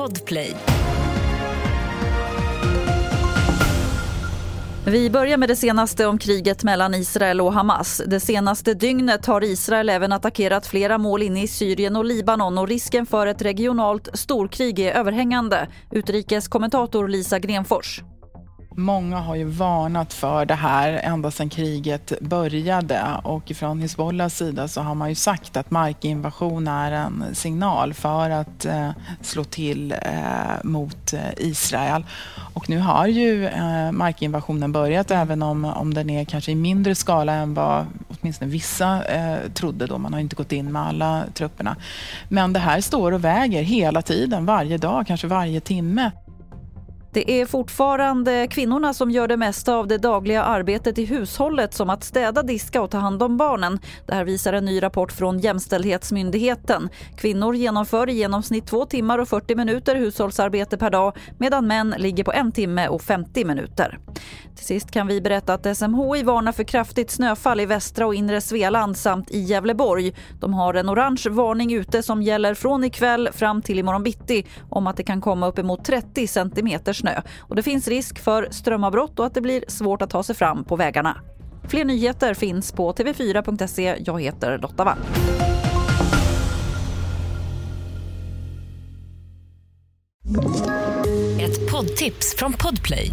Podplay. Vi börjar med det senaste om kriget mellan Israel och Hamas. Det senaste dygnet har Israel även attackerat flera mål inne i Syrien och Libanon och risken för ett regionalt storkrig är överhängande. Utrikeskommentator Lisa Grenfors. Många har ju varnat för det här ända sedan kriget började och från Hizbollahs sida så har man ju sagt att markinvasion är en signal för att eh, slå till eh, mot eh, Israel. Och nu har ju eh, markinvasionen börjat även om, om den är kanske i mindre skala än vad åtminstone vissa eh, trodde då. Man har inte gått in med alla trupperna. Men det här står och väger hela tiden, varje dag, kanske varje timme. Det är fortfarande kvinnorna som gör det mesta av det dagliga arbetet i hushållet som att städa, diska och ta hand om barnen. Det här visar en ny rapport från Jämställdhetsmyndigheten. Kvinnor genomför i genomsnitt 2 timmar och 40 minuter hushållsarbete per dag medan män ligger på 1 timme och 50 minuter. Till sist kan vi berätta att SMHI varnar för kraftigt snöfall i västra och inre Svealand samt i Gävleborg. De har en orange varning ute som gäller från ikväll fram till imorgon bitti om att det kan komma uppemot 30 centimeter snö. Och det finns risk för strömavbrott och att det blir svårt att ta sig fram på vägarna. Fler nyheter finns på tv4.se. Jag heter Lotta Wall. Ett poddtips från Podplay.